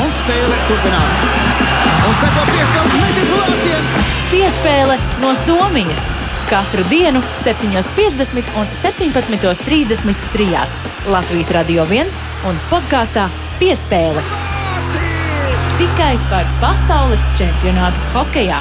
Un spēle turpinās. Un seko piespēle metis vārtiem. Piespēle no Somijas. Katru dienu, 7.50 un 17.33. Latvijas Radio 1 un podkāstā Piespēle. Tikai par pasaules čempionātu hokejā.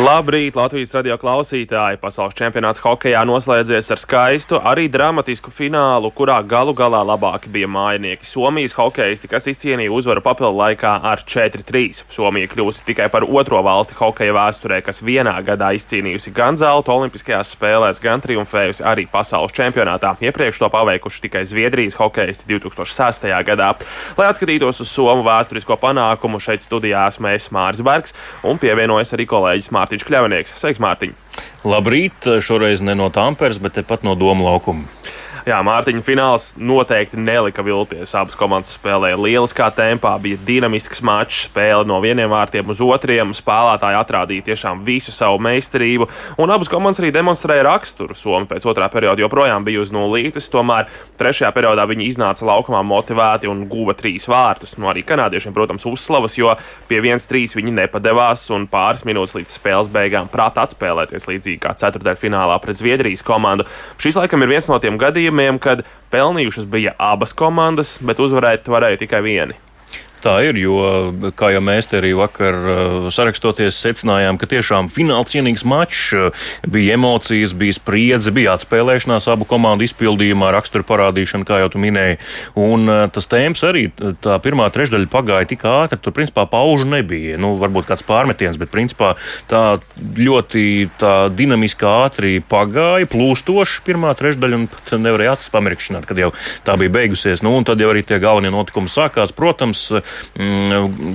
Labrīt, Latvijas radio klausītāji! Pasaules čempionāts hokeja noslēdzies ar skaistu, arī dramatisku finālu, kurā galu galā labāki bija mājinieki. Somijas hokeisti, kas izcīnīja uzvaru papildu laikā ar 4-3. Somija kļūst tikai par otro valsti hokeja vēsturē, kas vienā gadā izcīnījusi gan zelta Olimpiskajās spēlēs, gan triumfējusi arī pasaules čempionātā. Iepriekš to paveikuši tikai Zviedrijas hokeisti 2006. gadā. Lai atskatītos uz Somu vēsturisko panākumu, šeit studijā esmu es Māris Bergs un pievienojas arī kolēģis Mārcis. Mārtiņš Kļavnieks. Sveiks, Mārtiņ! Labrīt! Šoreiz ne no Tampēras, bet tepat no Doma laukuma. Jā, Mārtiņa fināls noteikti nelika vilties. Abas komandas spēlēja lieliskā tempā, bija dinamisks mačs, spēle no vieniem vārtiem uz otriem. Spēlētāji atrādīja tiešām visu savu meistarību, un abas komandas arī demonstrēja raksturu. Somija pēc otrā perioda joprojām bija uz nulītes, tomēr trešajā periodā viņi iznāca laukumā motivēti un guva trīs vārtus. Nu, arī kanādiešiem, protams, uzslavas, jo pie 1-3 viņi nepadevās un pāris minūtes līdz spēles beigām prātā atspēlēties līdzīgi kā ceturtdaļfinālā pret Zviedrijas komandu. Šis laikam ir viens no tiem gadījumiem, gadījumiem, kad pelnījušas bija abas komandas, bet uzvarēt varēja tikai viena. Tā ir, jo, kā jau mēs te arī vakar uh, sarakstoties, secinājām, ka tiešām fināla cienīgs mačs, uh, bija emocijas, bija spriedze, bija atspēlēšanās abu komandu izpildījumā, rakstura parādīšana, kā jau tu minēji. Un uh, tas tēmas arī tā pirmā trešdaļa pagāja tik ātri, tur principā paužu nebija. Nu, varbūt kāds pārmetiens, bet principā tā ļoti tā dinamiski ātri pagāja, plūstoši pirmā trešdaļa un pat nevarēja acis pamirkšanāt, kad jau tā bija beigusies. Nu, un tad jau arī tie galvenie notikumi sākās. Protams,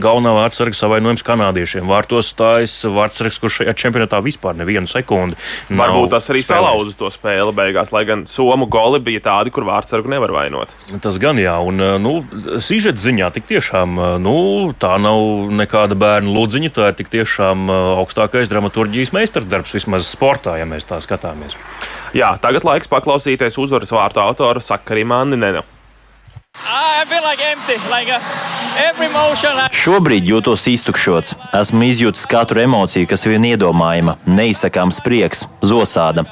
galvenā vārdsarga savainojums kanādiešiem. Vārtos stājas vārdsargs, kurš šajā čempionātā vispār nevienu sekundi. Varbūt tas arī salauza to spēli beigās, lai gan Somu goli bija tādi, kur vārdsargu nevar vainot. Tas gan jā, un nu, sižeta ziņā tik tiešām nu, tā nav nekāda bērnu lūdziņa, tā ir tik tiešām augstākais dramaturģijas meistardarbs vismaz sportā, ja mēs tā skatāmies. Jā, tagad laiks paklausīties uzvaras vārtu autora Sakarim Anninenu. Šobrīd jūtos iztukšots. Esmu izjūtis katru emociju, kas vien iedomājama, neizsakāms prieks, zosāda.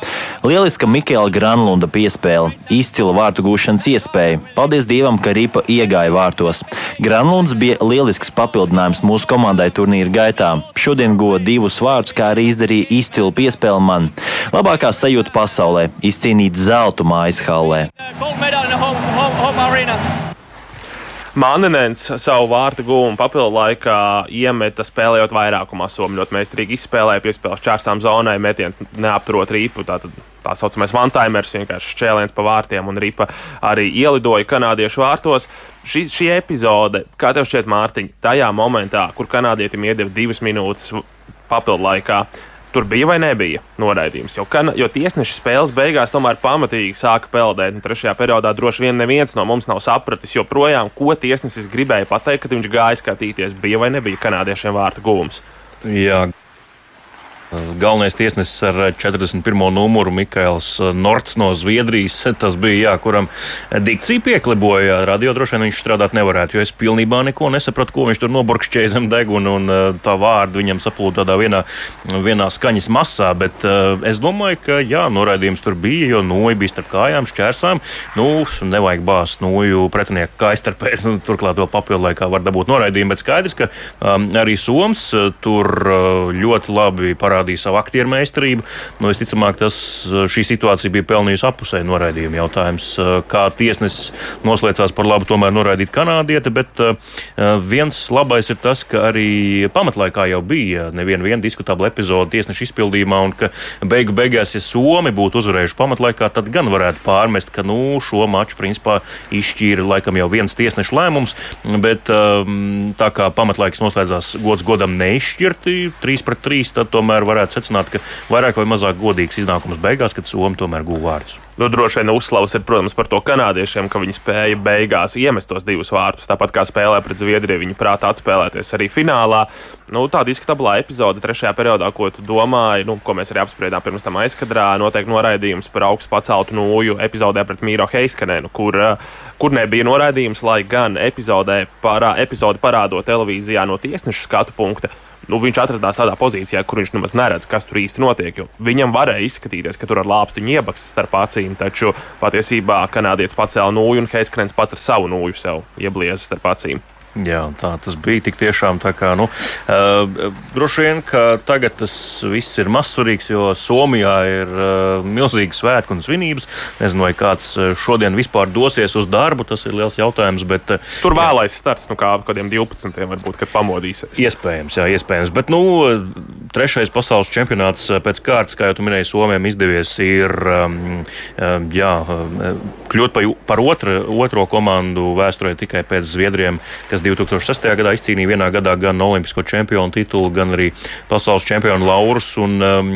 Lieliska Mikela Granlunda piespēle, izcila vārtu gūšanas iespēja. Paldies Dievam, ka Ripa iegāja vārtos. Granlunds bija lielisks papildinājums mūsu komandai turnīra gaitā. Šodien guva divus vārdus, kā arī izdarīja izcilu piespēli man. Labākā sajūta pasaulē - izcīnīt zeltu mājas hallē. Manenens savu vārtu gūmu papildu laikā iemeta spēlējot vairākumā. Somija ļoti meistarīgi izspēlēja, piespēlēja čārstām zonai, metiens neapturot rīpu. Tātad tā saucamais one-timers, vienkārši šķēliens pa vārtiem, un ripa arī ielidoja kanādiešu vārtos. Šī, šī epizode, kā tev šķiet, Mārtiņ, tajā momentā, kur kanādietim iedeva divas minūtes papildu laikā, tur bija vai nebija noraidījums. Jo, kan, jo tiesneši spēles beigās tomēr pamatīgi sāka peldēt. Un trešajā periodā droši vien neviens no mums nav sapratis joprojām, ko tiesnesis gribēja pateikt, kad viņš gāja skatīties, bija vai nebija kanādiešiem vārtu gūms. Jā, Galvenais tiesnesis ar 41. numuru Mikls Norts no Zviedrijas. Tas bija, jā, kuram dikcija piekliboja. Radio droši vien viņš strādāt nevarētu, jo es pilnībā neko nesapratu, ko viņš tur noburkšķēja zem deguna un tā vārdu viņam saplūda tādā vienā, vienā skaņas masā. Bet uh, es domāju, ka jā, noraidījums tur bija, jo noja bija starp kājām, šķērsām. Nu, nevajag bāzt noju pretinieku kājstarpē, nu, turklāt vēl papildu laikā var dabūt noraidījumu. Bet skaidrs, ka um, arī Soms tur uh, ļoti labi parādīja parādīja savu aktieru meistarību. Nu, visticamāk, tas, šī situācija bija pelnījusi apusēju noraidījumu jautājums. Kā tiesnesis noslēdzās par labu tomēr noraidīt kanādieti, bet viens labais ir tas, ka arī pamatlaikā jau bija neviena diskutabla epizode tiesneša izpildījumā, un ka beigu beigās, ja Somi būtu uzvarējuši pamatlaikā, tad gan varētu pārmest, ka nu, šo maču principā izšķīra laikam jau viens tiesneša lēmums, bet tā kā pamatlaiks noslēdzās gods godam neizšķirti 3 pret 3, tad tomēr tomēr varētu secināt, ka vairāk vai mazāk godīgs iznākums beigās, kad Somija tomēr guva vārdus. Nu, droši vien uzslavas ir, protams, par to kanādiešiem, ka viņi spēja beigās iemest tos divus vārtus. Tāpat kā spēlē pret Zviedriju, viņi prātā atspēlēties arī finālā. Nu, tāda izskatāblā epizode trešajā periodā, ko tu domāji, nu, ko mēs arī apspriedām pirms tam aizkadrā, noteikti noraidījums par augstu paceltu nūju epizodē pret Mīro Heiskanenu, kur, kur nebija noraidījums, lai gan epizodē parā, epizode parādot televīzijā no tiesneša skatu punkta nu, viņš atradās tādā pozīcijā, kur viņš nemaz neredz, kas tur īsti notiek. Viņam varēja izskatīties, ka tur ar lāpstiņu iebaksts starp acīm, taču patiesībā kanādietis pacēla nūju un Heiskrens pats ar savu nūju sev ieblieza starp acīm. Jā, tā tas bija tik tiešām tā kā, nu, uh, droši vien, ka tagad tas viss ir mazsvarīgs, jo Somijā ir uh, milzīgi svētku un svinības. Nezinu, vai kāds šodien vispār dosies uz darbu, tas ir liels jautājums, bet. Uh, Tur vēlais starts, nu kā kādiem 12. varbūt, kad pamodīsies. Iespējams, jā, iespējams, bet, nu, trešais pasaules čempionāts pēc kārtas, kā jau minēji, Somijam izdevies ir, um, jā, kļūt par, otru, otro komandu vēsturē tikai pēc Zviedriem, kas 2006. gadā izcīnīja vienā gadā gan olimpisko čempionu titulu, gan arī pasaules čempionu laurus. Un um,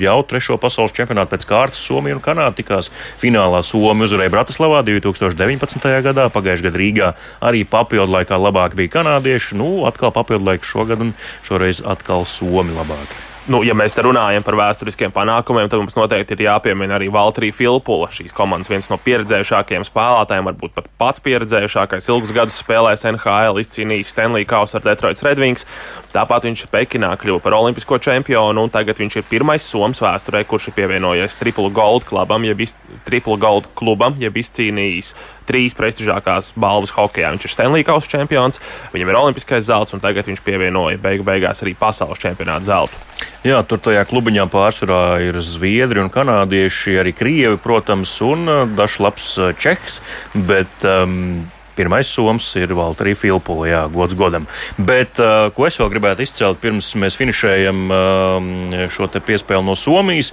jau trešo pasaules čempionātu pēc kārtas Somija un Kanāda tikās finālā. Somija uzvarēja Bratislavā 2019. gadā, pagājušajā gadā Rīgā arī papildu laikā labāk bija kanādieši. Nu, atkal papildu laiku šogad un šoreiz atkal Somi labāk nu, ja mēs te runājam par vēsturiskiem panākumiem, tad mums noteikti ir jāpiemina arī Valtrija Filpula. Šīs komandas viens no pieredzējušākajiem spēlētājiem, varbūt pat pats pieredzējušākais, ilgus gadus spēlējis NHL, izcīnījis Stanley Kausu ar Detroits Red Wings. Tāpat viņš Pekinā kļuva par olimpisko čempionu, un tagad viņš ir pirmais Somijas vēsturē, kurš ir pievienojies Triple Gold klubam, jeb, Triple Gold klubam, jeb izcīnījis trīs prestižākās balvas hokeja. Viņš ir Stanley Kausa čempions, viņam ir olimpiskais zelts, un tagad viņš pievienoja beigu beigās arī pasaules čempionāta zeltu. Jā, tur tajā klubiņā pārsvarā ir zviedri un kanādieši, arī krievi, protams, un uh, dažs labs uh, čehs. Bet, um, Pirmais soms ir Valtrī Filpula, jā, gods godam. Bet, uh, ko es vēl gribētu izcelt, pirms mēs finišējam uh, šo piespēli no Somijas,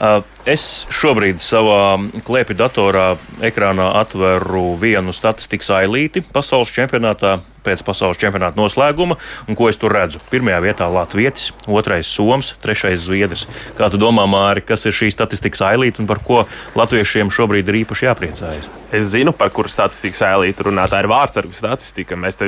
uh, Es šobrīd savā klēpja datorā ekrānā atveru vienu statistikas ailīti pasaules čempionātā pēc pasaules čempionāta noslēguma, un ko es tur redzu? Pirmajā vietā Latvijas, otrais Soms, trešais Zviedrs. Kā tu domā, Māri, kas ir šī statistikas ailīte un par ko latviešiem šobrīd ir īpaši jāpriecājas? Es zinu, par kuru statistikas ailīti runā. Tā ir vārdsargu statistika. Mēs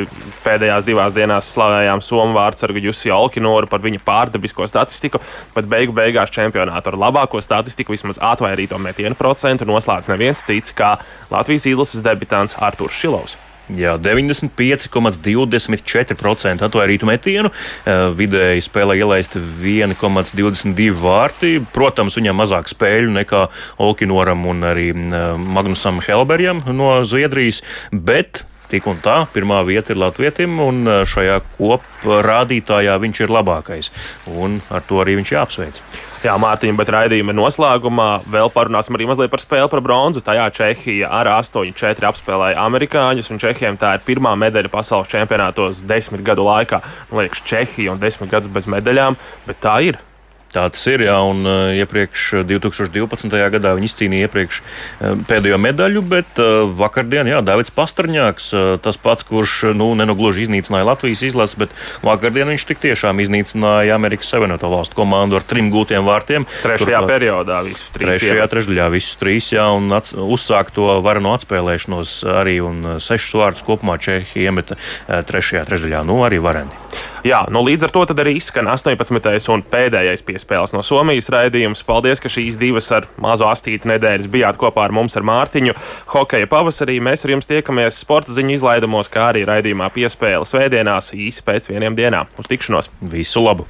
pēdējās divās dienās slavējām Somu vārdsargu Jusi Olkinoru par viņa pārdabisko statistiku, bet beigu beigās čempionātu ar labāko statistiku statistiku vismaz atvairīto metienu procentu noslēdz neviens cits kā Latvijas izlases debitants Artūrs Šilovs. Jā, 95,24% atvairītu metienu. Eh, vidēji spēlē ielaist 1,22 vārti. Protams, viņam mazāk spēļu nekā Olkinoram un arī eh, Magnusam Helberjam no Zviedrijas, bet tik un tā, pirmā vieta ir Latvijam, un eh, šajā koprādītājā viņš ir labākais. Un ar to arī viņš jāapsveic. Jā, Mārtiņa, bet raidījuma noslēgumā vēl parunāsim arī mazliet par spēli par bronzu. Tajā Čehija ar 8-4 apspēlēja amerikāņus, un Čehijam tā ir pirmā medaļa pasaules čempionātos desmit gadu laikā. Man liekas, Čehija un desmit gadus bez medaļām, bet tā ir. Tā tas ir, jā, un uh, iepriekš 2012. gadā viņi izcīnīja iepriekš uh, pēdējo medaļu, bet vakardien, jā, Davids Pastrņāks, tas pats, kurš, nu, nenogluži iznīcināja Latvijas izlasi, bet vakardien viņš tik tiešām iznīcināja Amerikas Savienoto Valstu komandu ar trim gūtiem vārtiem. Trešajā Turklāt, periodā visus trīs. Trešajā trešdaļā visus trīs, jā, un ats, uzsāk to varenu atspēlēšanos arī, un sešus vārdus kopumā Čehija iemeta trešajā trešdaļā, nu, arī vareni. Jā, nu līdz ar to arī izskan 18. un pēdējais piespēles no Somijas raidījums. Paldies, ka šīs divas ar mazo astīti nedēļas bijāt kopā ar mums ar Mārtiņu. Hokeja pavasarī mēs ar jums tiekamies sporta ziņu izlaidumos, kā arī raidījumā piespēles svētdienās īsi pēc vieniem dienām. Uz tikšanos! Visu labu!